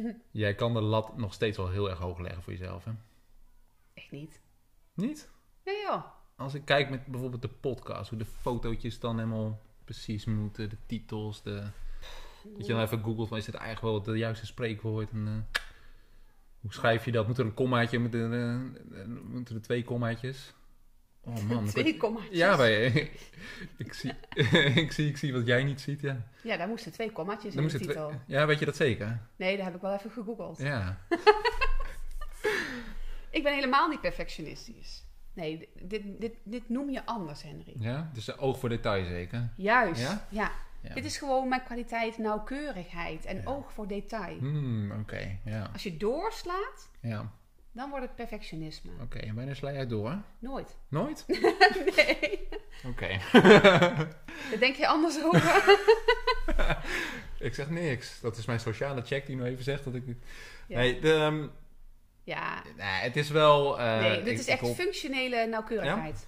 jij kan de lat nog steeds wel heel erg hoog leggen voor jezelf, hè? echt niet. Niet? Nee joh. Als ik kijk met bijvoorbeeld de podcast, hoe de fotootjes dan helemaal precies moeten, de titels, de... Dat je dan even googelt, van is dit eigenlijk wel het juiste spreekwoord? En, eh, hoe schrijf je dat? Moet er een kommaatje, moeten er, eh, moeten er twee kommaatjes? Oh man. ik Twee word- kommaatjes. Ja, bij, ik, zie, ik, zie, ik zie wat jij niet ziet, ja. Ja, daar moesten twee kommaatjes Dan in de titel. twee- ja, weet je dat zeker? Nee, daar heb ik wel even gegoogeld. Ja. Ik ben helemaal niet perfectionistisch. Nee, dit, dit, dit noem je anders, Henry. ja? Dus een oog voor detail zeker? Juist, Ja? ja. Ja. Dit is gewoon mijn kwaliteit nauwkeurigheid en Ja. oog voor detail. Hmm, oké, ja. Als je doorslaat, Ja, dan wordt het perfectionisme. oké. En wanneer sla jij door? Nooit. Nooit? nee. Oké. Daar denk je anders over. Ik zeg niks. Dat is mijn sociale check die nu even zegt dat ik... Ja. Nee, de, ehm, Ja, nee, het is wel... eh, nee, dit is echt hoop- functionele nauwkeurigheid.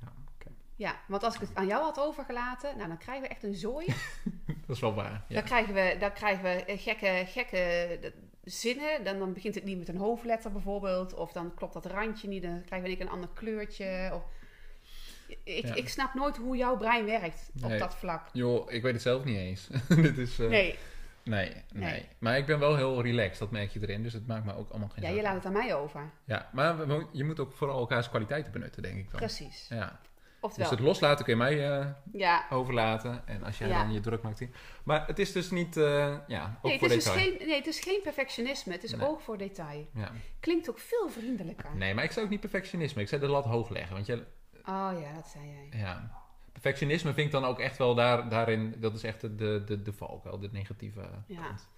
Ja, oké. Ja, want als ik het aan jou had overgelaten, nou, dan krijgen we echt een zooi. Dat is wel waar. Ja. Dan krijgen we, dan krijgen we eh, gekke, gekke zinnen. Dan, dan begint het niet met een hoofdletter bijvoorbeeld. Of dan klopt dat randje niet. Dan één keer een ander kleurtje. Of... Ik, Ja. ik snap nooit hoe jouw brein werkt op Nee. dat vlak. Joh, ik weet het zelf niet eens. Dit is... eh, Nee, nee, nee. Nee. Maar ik ben wel heel relaxed, dat merk je erin. Dus het maakt me ook allemaal geen ja, je laat het aan mij over. Ja, maar je moet ook vooral elkaars kwaliteiten benutten, denk ik dan. Precies. Ja. Oftewel, Dus het loslaten kun je mij eh, ja. overlaten. En als jij Ja. dan je druk maakt... Maar het is dus niet... eh, ja, ook Nee het, is dus geen, nee, het is geen perfectionisme. Het is Nee. oog voor detail. Ja. Klinkt ook veel vriendelijker. Nee, maar ik zou ook niet perfectionisme. Ik zou de lat hoog leggen. Want je, Oh ja, dat zei jij. ja, perfectionisme vind ik dan ook echt wel daar, daarin... Dat is echt de, de, de, de valkuil, de negatieve Ja. kant.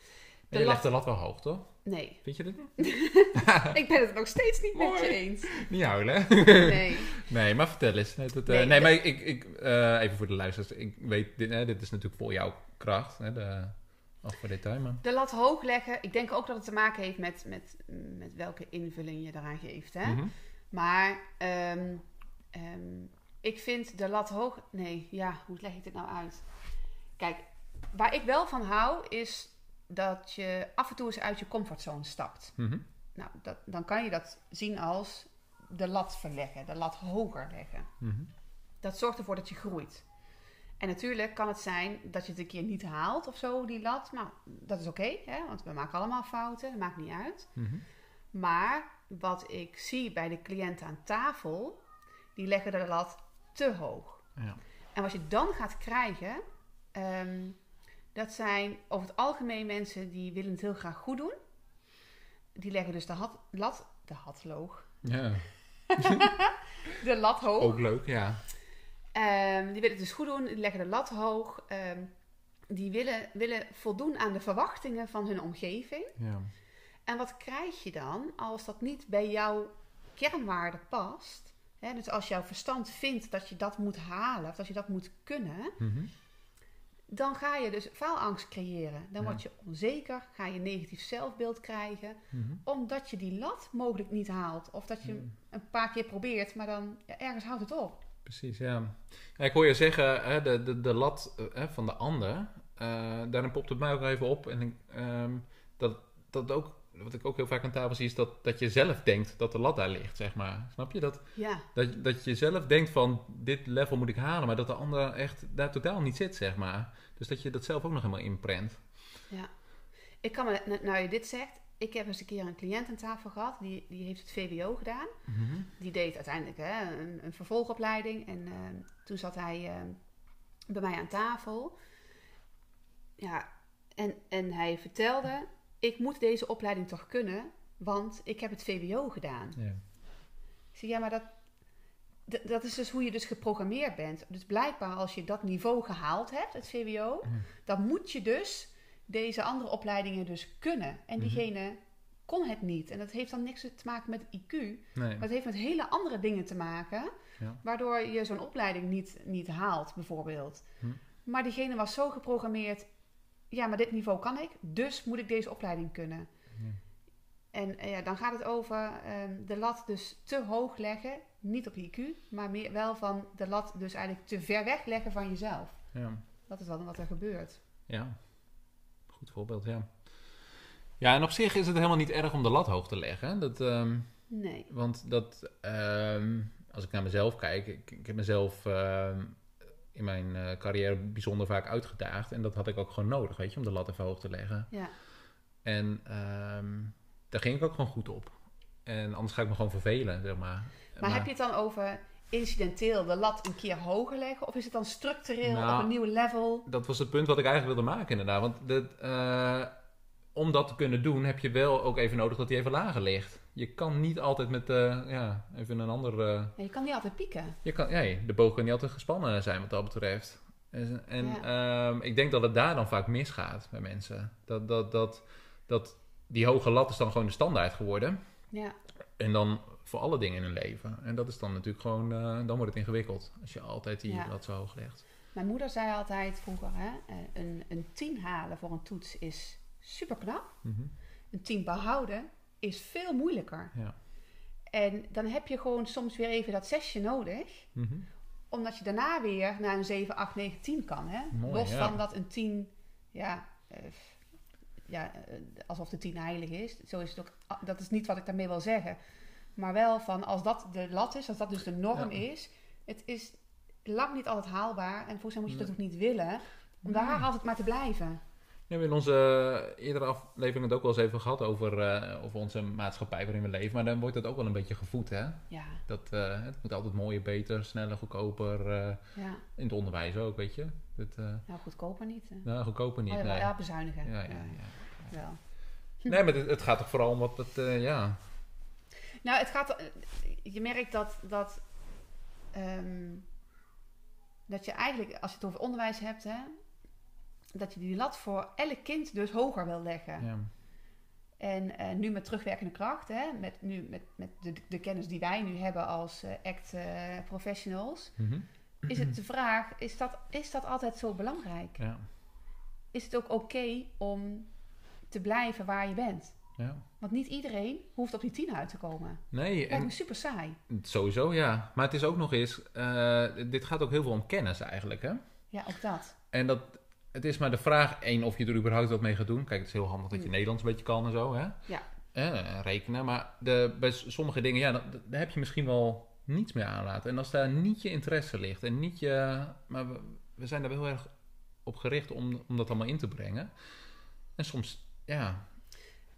Je lat- legt de lat wel hoog, toch? Nee, Vind je dit niet? ik ben het nog steeds niet met je eens. Niet huilen, hè? Nee. Nee, maar vertel eens. Nee, dat, eh, Nee, nee, dat- maar ik, ik, eh, even voor de luisteraars. Ik weet, dit, hè, dit is natuurlijk voor jouw kracht. Hè, de, af voor detail, maar... De lat hoog leggen, ik denk ook dat het te maken heeft met, met, met welke invulling je eraan geeft. Hè? Mhm. Maar ehm, ehm, ik vind de lat hoog. Nee, ja, hoe leg ik dit nou uit? Kijk, waar ik wel van hou, is dat je af en toe eens uit je comfortzone stapt. Mhm. Nou, dat, dan kan je dat zien als de lat verleggen, de lat hoger leggen. Mhm. Dat zorgt ervoor dat je groeit. En natuurlijk kan het zijn dat je het een keer niet haalt of zo, die lat. Nou, dat is oké, want we maken allemaal fouten, dat maakt niet uit. Mhm. Maar wat ik zie bij de cliënten aan tafel, die leggen de lat te hoog. Ja. En wat je dan gaat krijgen, ehm, dat zijn over het algemeen mensen die willen het heel graag goed doen. Die leggen dus de hat, lat, de hatloog, ja, de lat hoog. ook leuk, ja. Ehm, die willen het dus goed doen, die leggen de lat hoog. Ehm, die willen, willen voldoen aan de verwachtingen van hun omgeving. ja. En wat krijg je dan als dat niet bij jouw kernwaarde past? Hè, dus als jouw verstand vindt dat je dat moet halen of dat je dat moet kunnen, Mhm. Dan ga je dus faalangst creëren. Dan Ja. word je onzeker, ga je negatief zelfbeeld krijgen, Mhm. omdat je die lat mogelijk niet haalt. Of dat je hem een paar keer probeert, maar dan ja, ergens houdt het op. Precies, ja. Ik hoor je zeggen, hè, de, de, de lat eh, hè, van de ander, eh, daarin popt het mij ook even op. En ik, ehm, dat, dat ook, wat ik ook heel vaak aan tafel zie, is dat, dat je zelf denkt dat de lat daar ligt, zeg maar. Snap je? Dat, Ja, dat, dat je zelf denkt van, dit level moet ik halen, maar dat de ander echt daar totaal niet zit, zeg maar. Dus dat je dat zelf ook nog helemaal inprent. ja. Ik kan me, nou je dit zegt, ik heb eens een keer een cliënt aan tafel gehad, die, die heeft het VWO gedaan. Die deed uiteindelijk hè, een, een vervolgopleiding. En eh, toen zat hij eh, bij mij aan tafel. Ja, en, en hij vertelde: Ik moet deze opleiding toch kunnen, want ik heb het VWO gedaan. Ja. Ik zeg: Ja, maar dat, dat is dus hoe je dus geprogrammeerd bent. Dus blijkbaar, als je dat niveau gehaald hebt, het VWO, Ja. dan moet je dus deze andere opleidingen dus kunnen. En Mhm. diegene kon het niet. En dat heeft dan niks te maken met IQ. Nee. Maar het heeft met hele andere dingen te maken. Ja. Waardoor je zo'n opleiding niet, niet haalt, bijvoorbeeld. Hm. Maar diegene was zo geprogrammeerd. Ja, maar dit niveau kan ik. Dus moet ik deze opleiding kunnen. Ja. En eh, ja, dan gaat het over ehm, de lat dus te hoog leggen. Niet op IQ, maar meer wel van de lat dus eigenlijk te ver weg leggen van jezelf. Ja. Dat is dan wat er gebeurt. Ja, goed voorbeeld, ja. Ja, en op zich is het helemaal niet erg om de lat hoog te leggen. Dat, ehm, Nee. want dat, ehm, als ik naar mezelf kijk, ik, ik heb mezelf in mijn eh, carrière bijzonder vaak uitgedaagd. En dat had ik ook gewoon nodig, weet je, om de lat even hoog te leggen. Ja. En ehm, daar ging ik ook gewoon goed op. En anders ga ik me gewoon vervelen, zeg maar. Maar, heb je het dan over incidenteel de lat een keer hoger leggen? Of is het dan structureel Nou, op een nieuw level? Dat was het punt wat ik eigenlijk wilde maken, inderdaad. Want de, eh, om dat te kunnen doen, heb je wel ook even nodig dat hij even lager ligt. Je kan niet altijd met eh, ja, even een ander. eh, Ja, je kan niet altijd pieken. je kan, ja, de boog kan niet altijd gespannen zijn wat dat betreft. En, en ehm, ik denk dat het daar dan vaak misgaat bij mensen. Dat, dat, dat, dat die hoge lat is dan gewoon de standaard geworden. Ja. En dan voor alle dingen in hun leven. En dat is dan natuurlijk gewoon, eh, dan wordt het ingewikkeld. Als je altijd die Ja. lat zo hoog legt. Mijn moeder zei altijd vroeger, hè, een, een 10 halen voor een toets is super knap. Mhm. Een 10 behouden is veel moeilijker. Ja. En dan heb je gewoon soms weer even dat zesje nodig. Mhm. Omdat je daarna weer naar een 7, 8, 9, 10 kan. Hè? Mooi, Los ja. van dat een 10, ja, eh, ja eh, alsof de 10 heilig is. Zo is het ook, ah, dat is niet wat ik daarmee wil zeggen. Maar wel van als dat de lat is, als dat dus de norm Ja. is. Het is lang niet altijd haalbaar. En volgens mij moet je dat ook niet willen. Om daar Nee. altijd maar te blijven. We hebben in onze eerdere aflevering het ook wel eens even gehad over, eh, over onze maatschappij waarin we leven. Maar dan wordt het ook wel een beetje gevoed, hè? Ja, Dat, eh, het moet altijd mooier, beter, sneller, goedkoper. eh, ja. in het onderwijs ook, weet je. Dat, eh, Nou, goedkoper niet. hè. nou, goedkoper niet, Oh ja, nee. ja, bezuinigen. Ja, ja, Ja, wel. Nee, maar het, het gaat toch vooral om wat het, eh, ja... Nou, het gaat. eh, Je merkt dat. dat ehm, dat je eigenlijk, als je het over onderwijs hebt, hè, dat je die lat voor elk kind dus hoger wil leggen. ja. En eh, nu met terugwerkende kracht, hè, met, nu met, met de, de kennis die wij nu hebben als eh, act eh, professionals, Mhm. is het de vraag: is dat, is dat altijd zo belangrijk? ja. Is het ook oké om te blijven waar je bent? Ja. Want niet iedereen hoeft op die tien uit te komen. Nee, Lijkt en me super saai. sowieso ja. Maar het is ook nog eens... dit gaat ook heel veel om kennis eigenlijk, hè? Ja, ook dat. En dat, het is maar de vraag, één, of je er überhaupt wat mee gaat doen. Kijk, het is heel handig dat je Mm. Nederlands een beetje kan en zo, hè? Ja. Eh, rekenen. Maar de, bij sommige dingen, ja, dan- daar heb je misschien wel niets meer aan laten. En als daar niet je interesse ligt en niet je... Maar we, we zijn daar wel heel erg op gericht om, om dat allemaal in te brengen. En soms, ja,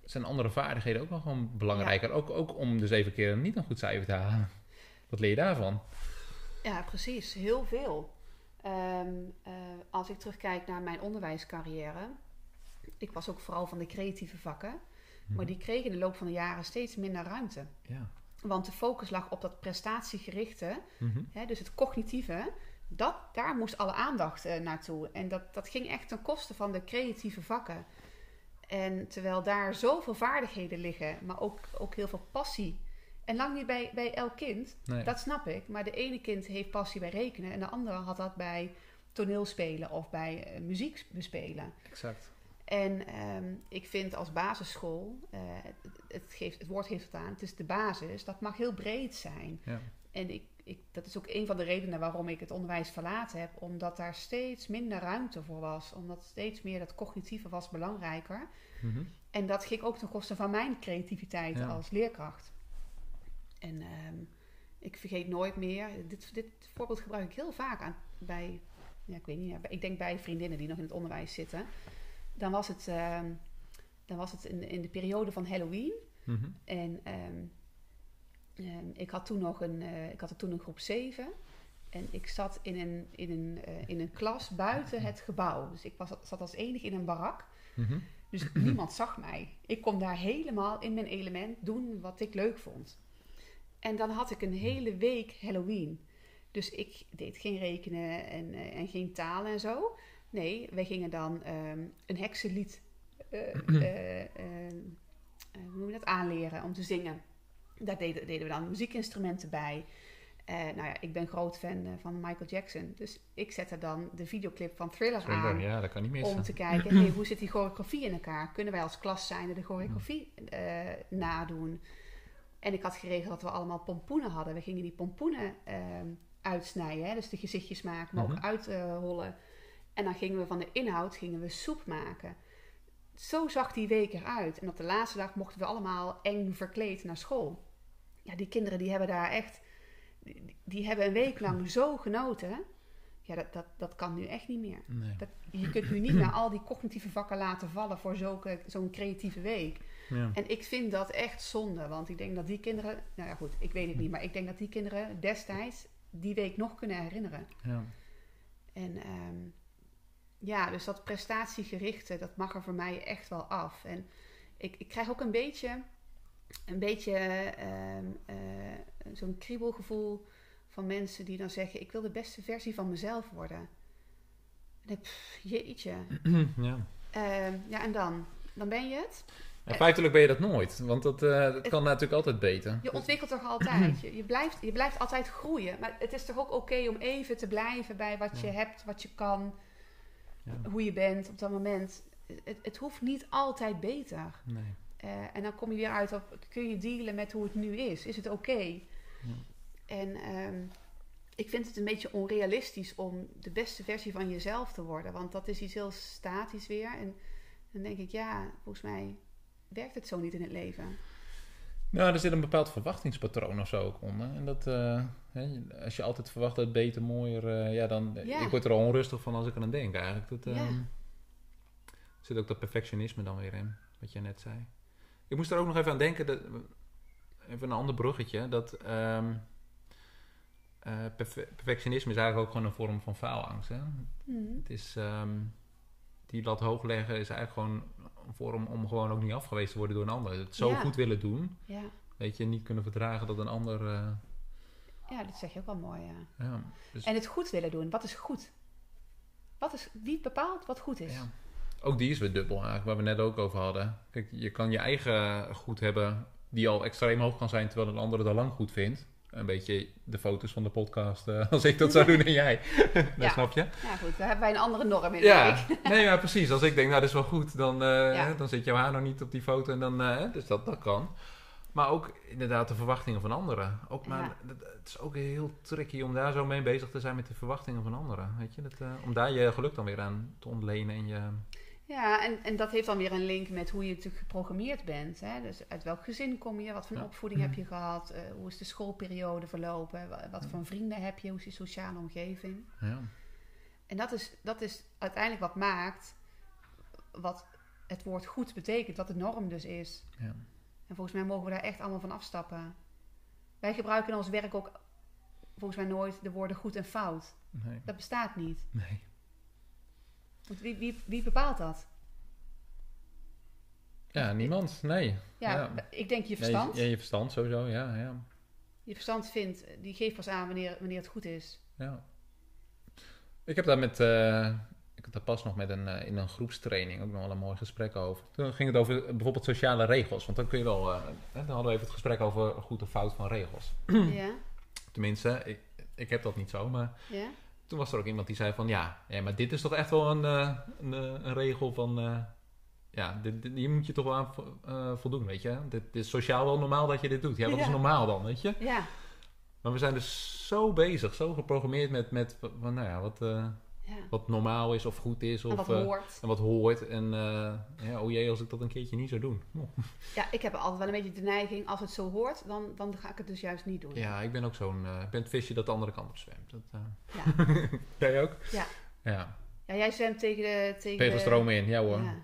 zijn andere vaardigheden ook wel gewoon belangrijker. Ook, ook om dus even keer niet een goed cijfer te halen. Wat leer je daarvan? Ja, precies. Heel veel. Ehm, eh, als ik terugkijk naar mijn onderwijscarrière. Ik was ook vooral van de creatieve vakken. Maar die kregen in de loop van de jaren steeds minder ruimte. Ja. Want de focus lag op dat prestatiegerichte, Mhm. hè, dus het cognitieve. Dat, daar moest alle aandacht eh, naartoe. En dat, dat ging echt ten koste van de creatieve vakken. En terwijl daar zoveel vaardigheden liggen, maar ook, ook heel veel passie. En lang niet bij, bij elk kind, Nee. dat snap ik. Maar de ene kind heeft passie bij rekenen en de andere had dat bij toneelspelen of bij eh, muziek bespelen. Exact. En ehm, ik vind als basisschool, eh, het, geeft, het woord geeft het aan, het is de basis, dat mag heel breed zijn. Ja. En ik, ik, dat is ook een van de redenen waarom ik het onderwijs verlaten heb, omdat daar steeds minder ruimte voor was. Omdat steeds meer dat cognitieve was belangrijker. Mhm. En dat ging ook ten koste van mijn creativiteit Ja. als leerkracht. En ehm, ik vergeet nooit meer, dit, dit voorbeeld gebruik ik heel vaak aan, bij, ja, ik weet niet, ik denk bij vriendinnen die nog in het onderwijs zitten. Dan was het, ehm, dan was het in, in de periode van Halloween. Mhm. En ehm, ik had toen nog een, eh, ik had er toen een groep 7. En ik zat in een, in een, eh, in een klas buiten het gebouw. Dus ik was, zat als enige in een barak. Mhm. Dus niemand zag mij. Ik kon daar helemaal in mijn element doen wat ik leuk vond. En dan had ik een hele week Halloween. Dus ik deed geen rekenen en, eh, en geen talen en zo. Nee, wij gingen dan ehm, een heksenlied eh, eh, hoe noem je dat, aanleren om te zingen. Daar deden, deden we dan muziekinstrumenten bij. Nou ja, ik ben groot fan van Michael Jackson. Dus ik zette dan de videoclip van Thriller, Thriller, aan. ja, dat kan niet missen. Om te kijken, hey, hoe zit die choreografie in elkaar? Kunnen wij als klas zijnde de choreografie nadoen? En ik had geregeld dat we allemaal pompoenen hadden. We gingen die pompoenen ehm, uitsnijden. Hè? Dus de gezichtjes maken, maar Mhm. ook uithollen. en dan gingen we van de inhoud gingen we soep maken. Zo zag die week eruit. En op de laatste dag mochten we allemaal eng verkleed naar school. Ja, die kinderen die hebben daar echt... Die, die hebben een week lang zo genoten. Ja, dat, dat, dat kan nu echt niet meer. Nee. Dat, je kunt nu niet naar al die cognitieve vakken laten vallen voor zo'n creatieve week. Ja. En ik vind dat echt zonde, want ik denk dat die kinderen, nou ja goed, ik weet het niet, maar ik denk dat die kinderen destijds die week nog kunnen herinneren. Ja. En ehm, ja, dus dat prestatiegerichte, dat mag er voor mij echt wel af. En ik, ik krijg ook een beetje, een beetje eh, zo'n kriebelgevoel van mensen die dan zeggen, ik wil de beste versie van mezelf worden. En ik, pff, jeetje. ja. Ehm, ja, en dan? Dan ben je het. En feitelijk ben je dat nooit, want dat, eh, dat kan natuurlijk altijd beter. Je ontwikkelt toch altijd. Je, je, blijft, je blijft altijd groeien. Maar het is toch ook oké om even te blijven bij wat je Ja. hebt, wat je kan, Ja. hoe je bent op dat moment. Het, het hoeft niet altijd beter. Nee. Eh, en dan kom je weer uit op, kun je dealen met hoe het nu is? Is het oké? En ehm, ik vind het een beetje onrealistisch om de beste versie van jezelf te worden. Want dat is iets heel statisch weer. En dan denk ik, ja, volgens mij werkt het zo niet in het leven. Nou, er zit een bepaald verwachtingspatroon of zo ook onder. En dat, eh, hè, als je altijd verwacht dat het beter, mooier, eh, ja, dan... Ja. Ik word er al onrustig van als ik aan denk eigenlijk. Dat, Ja. ehm, zit ook dat perfectionisme dan weer in, wat je net zei. Ik moest er ook nog even aan denken, dat, even een ander bruggetje, dat ehm, eh, perfe- perfectionisme is eigenlijk ook gewoon een vorm van faalangst. Hè? Mhm. Het is, ehm, die lat hoog leggen is eigenlijk gewoon vorm om gewoon ook niet afgewezen te worden door een ander. Het zo Ja. goed willen doen, Ja. weet je, niet kunnen verdragen dat een ander... eh, ja, dat zeg je ook wel mooi, ja. ja, dus, En het goed willen doen. Wat is goed? Wat is, wie bepaalt wat goed is? ja. Ook die is weer dubbel eigenlijk, waar we net ook over hadden. Kijk, je kan je eigen goed hebben die al extreem hoog kan zijn, terwijl een ander het al lang goed vindt. Een beetje de foto's van de podcast, eh, als ik dat zou doen en jij. dat Ja. snap je? Ja, goed. Daar hebben wij een andere norm in. Ja, nee, ja, precies. Als ik denk, nou, dat is wel goed, dan, eh, Ja. dan zit jouw haar nog niet op die foto. En dan, eh, dus dat, dat kan. Maar ook inderdaad de verwachtingen van anderen. Ook, maar Ja. dat- het is ook heel tricky om daar zo mee bezig te zijn met de verwachtingen van anderen. Weet je? Dat, om daar je geluk dan weer aan te ontlenen. En je, Ja, en, en dat heeft dan weer een link met hoe je natuurlijk geprogrammeerd bent. Hè? Dus uit welk gezin kom je? Wat voor Ja. opvoeding heb je gehad? Eh, hoe is de schoolperiode verlopen? Wa- Wat, voor vrienden heb je? Hoe is je sociale omgeving? ja. En dat is, dat is uiteindelijk wat maakt wat het woord goed betekent. Wat de norm dus is. Ja. En volgens mij mogen we daar echt allemaal van afstappen. Wij gebruiken in ons werk ook volgens mij nooit de woorden goed en fout. Nee. Dat bestaat niet. nee. Want wie, wie, wie bepaalt dat? Ja, niemand. Nee. Ja, Ja. ik denk je Nee, verstand. Ja, je verstand sowieso. Ja, ja. Je verstand vindt, die geeft pas aan wanneer, wanneer het goed is. Ja. Ik heb daar met, eh, ik had daar pas nog met een, eh, in een groepstraining ook nog wel een mooi gesprek over. Toen ging het over eh, bijvoorbeeld sociale regels. Want dan kun je wel, dan hadden we even het gesprek over goed of fout van regels. ja, Tenminste, ik, ik heb dat niet zo, maar ja, toen was er ook iemand die zei van ja, ja maar dit is toch echt wel een, eh, een, eh, een regel van, eh, ja, dit, dit- hier moet je toch wel aan vo- voldoen, weet je. Dit, dit is sociaal wel normaal dat je dit doet. Ja, wat is normaal dan, weet je? ja, Maar we zijn dus zo bezig, zo geprogrammeerd met, met van, nou ja, wat, ja. wat normaal is of goed is. Of, En wat eh, hoort. en wat hoort. En eh, ja, oh jee, als ik dat een keertje niet zou doen. Oh. Ja, ik heb altijd wel een beetje de neiging, als het zo hoort, dan, dan ga ik het dus juist niet doen. Ja, ik ben ook zo'n, eh, ik ben het visje dat de andere kant op zwemt. Dat, Ja. Jij ook? Ja. Ja, Ja, jij zwemt tegen de... Tegen, tegen de stroom in, ja hoor. Ja.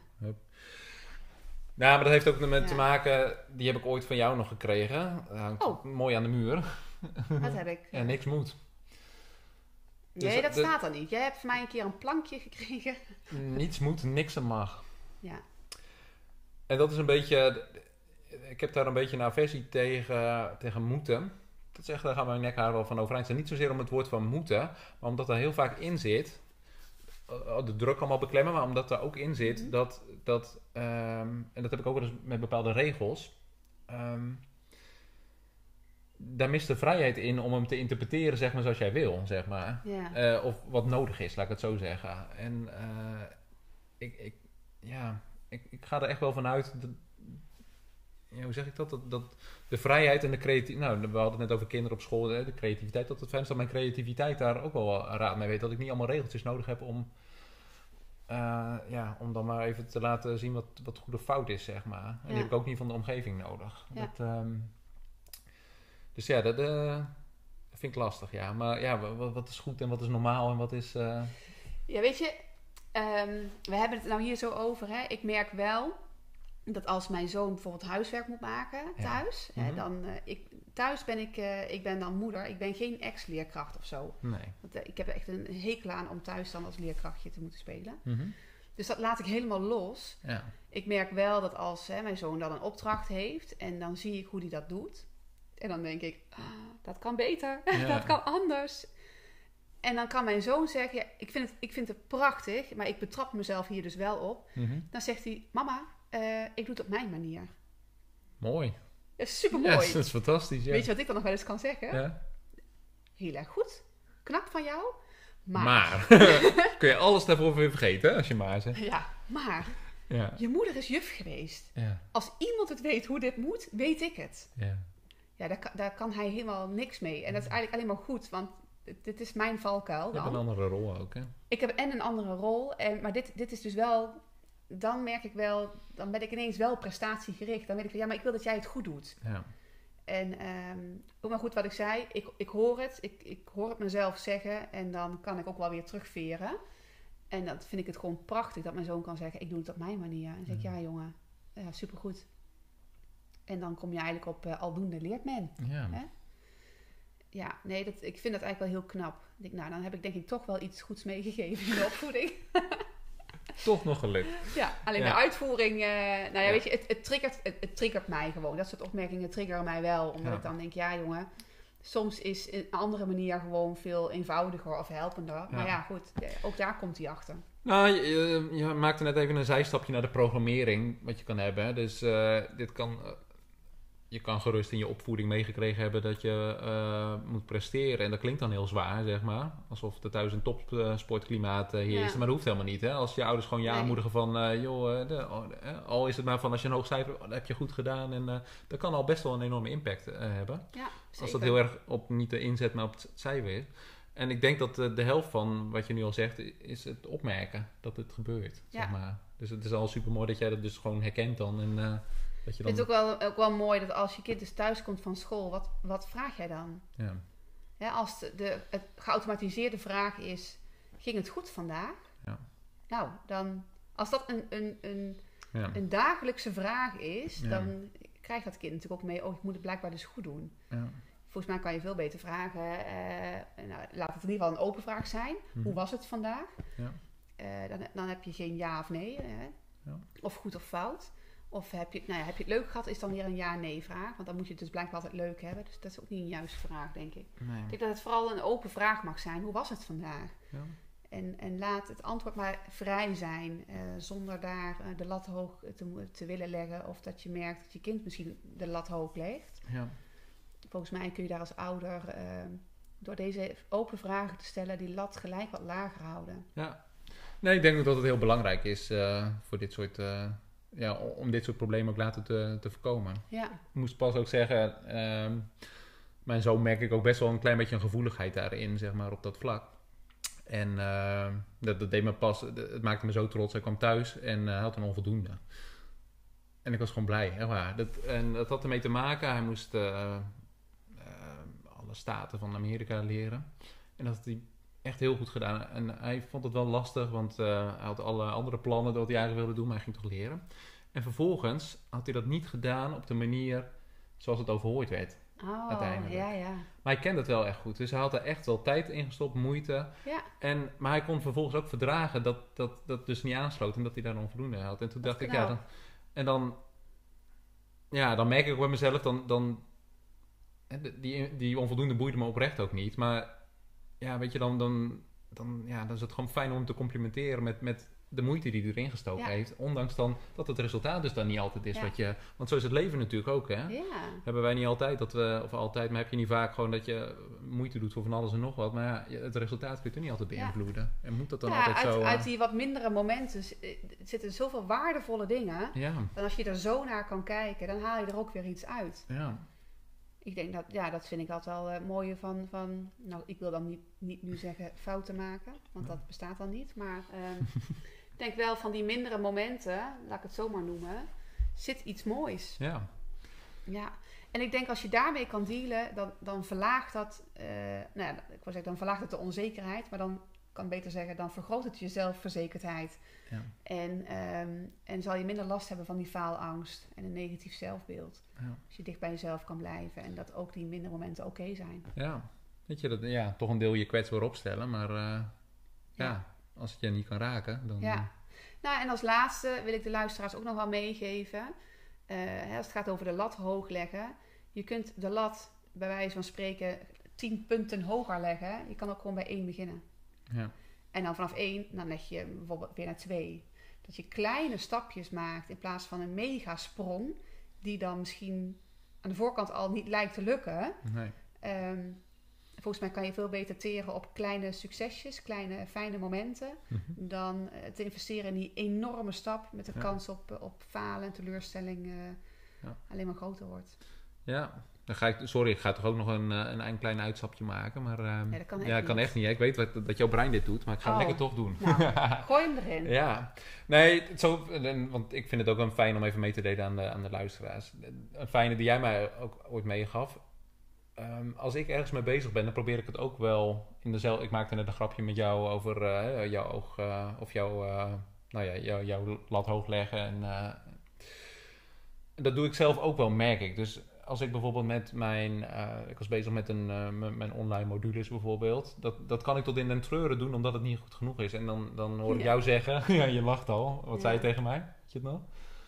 Nou, maar dat heeft ook met Ja. te maken, die heb ik ooit van jou nog gekregen. Hangt Oh. mooi aan de muur. Dat heb ik. En niks moet. Nee, Dus dat de- staat er niet. Jij hebt van mij een keer een plankje gekregen. Niets moet, niks mag. Ja. En dat is een beetje. Ik heb daar een beetje een aversie tegen, tegen moeten. Dat daar gaan mijn nekhaar wel van overeind zijn. Niet zozeer om het woord van moeten, maar omdat er heel vaak in zit. eh, de druk allemaal beklemmen, maar omdat er ook in zit Mhm. dat, dat ehm, en dat heb ik ook wel eens met bepaalde regels, ehm, daar mist de vrijheid in om hem te interpreteren, zeg maar, zoals jij wil, zeg maar. Ja. Eh, of wat nodig is, laat ik het zo zeggen. En eh, ik, ik, ja, ik, ik ga er echt wel vanuit. Dat, ja, hoe zeg ik dat? dat? Dat de vrijheid en de creativiteit. Nou, we hadden het net over kinderen op school. De creativiteit. Dat het fijn is dat mijn creativiteit daar ook wel raad mee weet. Dat ik niet allemaal regeltjes nodig heb om. eh, ja, om dan maar even te laten zien wat, wat goed of fout is, zeg maar. En die Ja. heb ik ook niet van de omgeving nodig. Ja. Dat, ehm, dus ja, dat eh, vind ik lastig, ja. Maar ja, wa- wa- wat is goed en wat is normaal en wat is... eh, Ja, weet je, ehm, we hebben het nou hier zo over. Hè? Ik merk wel dat als mijn zoon bijvoorbeeld huiswerk moet maken Ja. thuis, hè, Mhm. dan eh, ik, thuis ben ik, ik ben dan moeder. Ik ben geen ex-leerkracht of zo. nee. Want, ik heb echt een hekel aan om thuis dan als leerkrachtje te moeten spelen. Mhm. Dus dat laat ik helemaal los. Ja. Ik merk wel dat als hè, mijn zoon dan een opdracht heeft en dan zie ik hoe hij dat doet. En dan denk ik, ah, dat kan beter, Ja. dat kan anders. En dan kan mijn zoon zeggen, ja, ik, vind het, ik vind het prachtig, maar ik betrap mezelf hier dus wel op. Mhm. Dan zegt hij, mama, eh, ik doe het op mijn manier. Mooi. Dat is super Ja, mooi. dat is fantastisch, ja. Weet je wat ik dan nog wel eens kan zeggen? Ja. Heel erg goed, knap van jou, maar... Maar. Kun je alles daarvoor weer vergeten, als je maar zegt. Ja, maar Ja. je moeder is juf geweest. Ja. Als iemand het weet hoe dit moet, weet ik het. Ja. Ja, daar kan, daar kan hij helemaal niks mee. En dat is eigenlijk alleen maar goed, want dit, is mijn valkuil Je hebt dan. een andere rol ook, hè. Ik heb en een andere rol, en, maar dit, dit is dus wel... Dan merk ik wel, dan ben ik ineens wel prestatiegericht. Dan weet ik van, ja, maar ik wil dat jij het goed doet. Ja. En ook maar goed wat ik zei, ik, ik hoor het. Ik, ik hoor het mezelf zeggen en dan kan ik ook wel weer terugveren. En dat vind ik het gewoon prachtig dat mijn zoon kan zeggen, ik doe het op mijn manier. En dan zeg ik, Mhm. ja jongen, ja, supergoed. En dan kom je eigenlijk op eh, aldoende leert men. Ja. Hè? Ja, nee, dat, ik vind dat eigenlijk wel heel knap. Ik denk, nou, dan heb ik denk ik toch wel iets goeds meegegeven in de opvoeding. Toch nog gelukt. ja, alleen Ja. de uitvoering, eh, nou ja, Ja. weet je, het, het, triggert, het, het triggert mij gewoon. Dat soort opmerkingen triggeren mij wel. Omdat Ja. ik dan denk, ja jongen, soms is een andere manier gewoon veel eenvoudiger of helpender. Maar Ja. goed, eh, ook daar komt hij achter. Nou, je, je- maakte net even een zijstapje naar de programmering, wat je kan hebben. Dus dit kan, je kan gerust in je opvoeding meegekregen hebben dat je eh, moet presteren. En dat klinkt dan heel zwaar, zeg maar. Alsof er thuis een topsportklimaat eh, heerst. Ja. Maar dat hoeft helemaal niet. Hè? Als je ouders gewoon je aanmoedigen van... eh, joh, eh, de- oh, eh, al is het maar van als je een hoog cijfer... oh, dat heb je goed gedaan. En eh, dat kan al best wel een enorme impact eh, hebben. Ja, Als dat heel erg op niet de inzet, maar op het cijfer is. En ik denk dat de, helft van wat je nu al zegt, is het opmerken dat het gebeurt. Ja. Zeg maar. Dus het is al super mooi dat jij dat dus gewoon herkent dan. En eh, dat je Ik dan. vind het ook wel, ook wel mooi dat als je kind dus thuis komt van school, wat, wat vraag jij dan? ja. Als de, de het geautomatiseerde vraag is, ging het goed vandaag? Ja. Nou, dan, als dat een, een, een, Ja. een dagelijkse vraag is, dan krijgt dat kind natuurlijk ook mee, oh, ik moet het blijkbaar dus goed doen. Ja. Volgens mij kan je veel beter vragen, eh, nou, laat het in ieder geval een open vraag zijn. Mhm. Hoe was het vandaag? Ja. Eh, dan, dan heb je geen ja of nee, hè? Ja. of goed of fout. Of heb je, nou ja, heb je het leuk gehad, is dan weer een ja-nee vraag. Want dan moet je het dus blijkbaar altijd leuk hebben. Dus dat is ook niet een juiste vraag, denk ik. Nee. Ik denk dat het vooral een open vraag mag zijn. Hoe was het vandaag? Ja. En, en laat het antwoord maar vrij zijn, eh, zonder daar eh, de lat hoog te, te willen leggen. Of dat je merkt dat je kind misschien de lat hoog legt. Ja. Volgens mij kun je daar als ouder, eh, door deze open vragen te stellen, die lat gelijk wat lager houden. ja. Nee, ik denk ook dat het heel belangrijk is voor dit soort. Ja, om dit soort problemen ook later te, te voorkomen. Ja, Ik moest pas ook zeggen, ehm, mijn zoon merk ik ook best wel een klein beetje een gevoeligheid daarin, zeg maar, op dat vlak. En ehm, dat, dat deed me pas, het maakte me zo trots. Hij kwam thuis en hij had een onvoldoende. En ik was gewoon blij, echt waar. Dat, en dat had ermee te maken, hij moest eh, eh, alle staten van Amerika leren. En dat had hij echt heel goed gedaan. En hij vond het wel lastig, want eh, hij had alle andere plannen dat hij eigenlijk wilde doen, maar hij ging toch leren. En vervolgens had hij dat niet gedaan op de manier zoals het overhoord werd. oh, Uiteindelijk. ja, ja. Maar hij kende het wel echt goed. Dus hij had er echt wel tijd in gestopt, moeite. Ja, En, maar hij kon vervolgens ook verdragen dat dat, dat dus niet aansloot en dat hij daar onvoldoende had. En toen dacht ik, ja, dan, en dan, ja, dan merk ik bij mezelf, dan, dan die, die onvoldoende boeide me oprecht ook niet. Maar ja, weet je, dan, dan dan, ja, dan is het gewoon fijn om te complimenteren met, met de moeite die hij erin gestoken Ja. heeft. Ondanks dan dat het resultaat dus dan niet altijd is Ja. wat je... Want zo is het leven natuurlijk ook, hè? Ja. Hebben wij niet altijd dat we... Of altijd, maar heb je niet vaak gewoon dat je moeite doet voor van alles en nog wat. Maar ja, het resultaat kun je toch niet altijd beïnvloeden. En moet dat dan altijd uit, zo... eh, uit die wat mindere momenten eh, zitten zoveel waardevolle dingen. En als je er zo naar kan kijken, dan haal je er ook weer iets uit. ja. Ik denk dat, ja, dat vind ik altijd wel het mooie van, van, nou, ik wil dan niet, niet nu zeggen fouten maken, want dat bestaat dan niet. Maar ehm, ik denk wel van die mindere momenten, laat ik het zo maar noemen, zit iets moois. Ja, Ja, en ik denk als je daarmee kan dealen, dan, dan verlaagt dat, eh, nou ja, ik wil zeggen, dan verlaagt het de onzekerheid, maar dan kan beter zeggen, dan vergroot het je zelfverzekerdheid. ja, En, ehm, en zal je minder last hebben van die faalangst en een negatief zelfbeeld. ja. Als je dicht bij jezelf kan blijven en dat ook die minder momenten oké zijn. Ja, weet je, dat, ja, toch een deel je kwetsbaar opstellen, maar eh, ja. Ja. als het je niet kan raken, dan... Ja. Nou, en als laatste wil ik de luisteraars ook nog wel meegeven. eh, hè, als het gaat over de lat hoog leggen. Je kunt de lat bij wijze van spreken tien punten hoger leggen. Je kan ook gewoon bij één beginnen. Ja, En dan vanaf één, dan leg je bijvoorbeeld weer naar twee. Dat je kleine stapjes maakt in plaats van een mega sprong. Die dan misschien aan de voorkant al niet lijkt te lukken. nee. Ehm, volgens mij kan je veel beter teren op kleine succesjes, kleine fijne momenten. Mhm. Dan eh, te investeren in die enorme stap met de Ja. kans op, eh, op falen en teleurstelling Ja. alleen maar groter wordt. Ja, dan ga ik, sorry, ik ga toch ook nog een, eh, een, een klein uitstapje maken, maar... ehm, Ja, dat kan echt ja, kan niet. echt niet. hè. Ik weet wat, dat jouw brein dit doet, maar ik ga het Oh. lekker toch doen. Nou, gooi hem erin. Ja, nee, zo, want ik vind het ook wel fijn om even mee te delen aan de, aan de luisteraars. Een fijne die jij mij ook ooit meegaf. Ehm, als ik ergens mee bezig ben, dan probeer ik het ook wel in dezelfde... Ik maakte net een grapje met jou over eh, jouw oog, eh, of jouw, eh, nou ja, jouw, jouw lat hoog leggen. En, dat doe ik zelf ook wel, merk ik. Dus als ik bijvoorbeeld met mijn... eh, ik was bezig met een, eh, mijn online modules bijvoorbeeld. Dat, dat kan ik tot in den treuren doen, omdat het niet goed genoeg is. En dan, dan hoor ik Ja. jou zeggen... ja, je lacht al. Wat Ja. zei je tegen mij? Weet je het nog?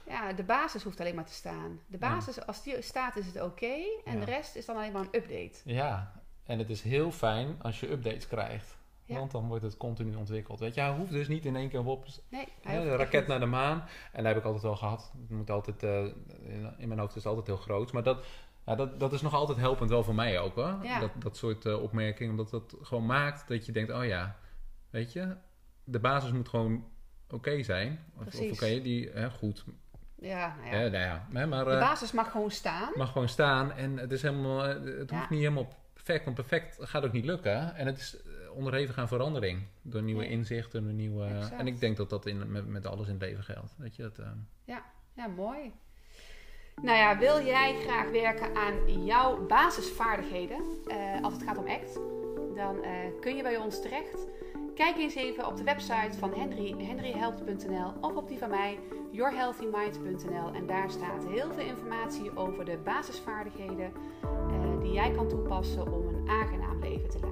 Ja, de basis hoeft alleen maar te staan. De basis, als die staat, is het oké. en de rest is dan alleen maar een update. Ja, en het is heel fijn als je updates krijgt. Ja. Want dan wordt het continu ontwikkeld. Weet je, hij hoeft dus niet in één keer op Nee, echt raket niet. naar de maan. En dat heb ik altijd wel gehad. Het moet altijd, eh, in, in mijn hoofd is het altijd heel groot. Maar dat, ja, dat, dat is nog altijd helpend wel voor mij ook hoor. Ja. Dat, dat soort eh, opmerkingen. Omdat dat gewoon maakt dat je denkt, oh ja, weet je, de basis moet gewoon oké zijn. Of, oké, die, hè, goed. Ja, nou ja. Hè, nou ja, hè, maar de eh, basis mag gewoon staan. mag gewoon staan. En het is helemaal, het hoeft niet helemaal perfect. Want perfect gaat ook niet lukken. En het is onderhevig aan verandering. Door nieuwe inzichten, door nieuwe... Exact. En ik denk dat dat in, met, met alles in het leven geldt. Weet je, dat, eh, Ja, mooi. Nou ja, wil jij graag werken aan jouw basisvaardigheden eh, als het gaat om ACT? Dan eh, kun je bij ons terecht. Kijk eens even op de website van Henry, henryhelpt.nl of op die van mij, yourhealthymind.nl. En daar staat heel veel informatie over de basisvaardigheden die jij kan toepassen om een aangenaam leven te leiden.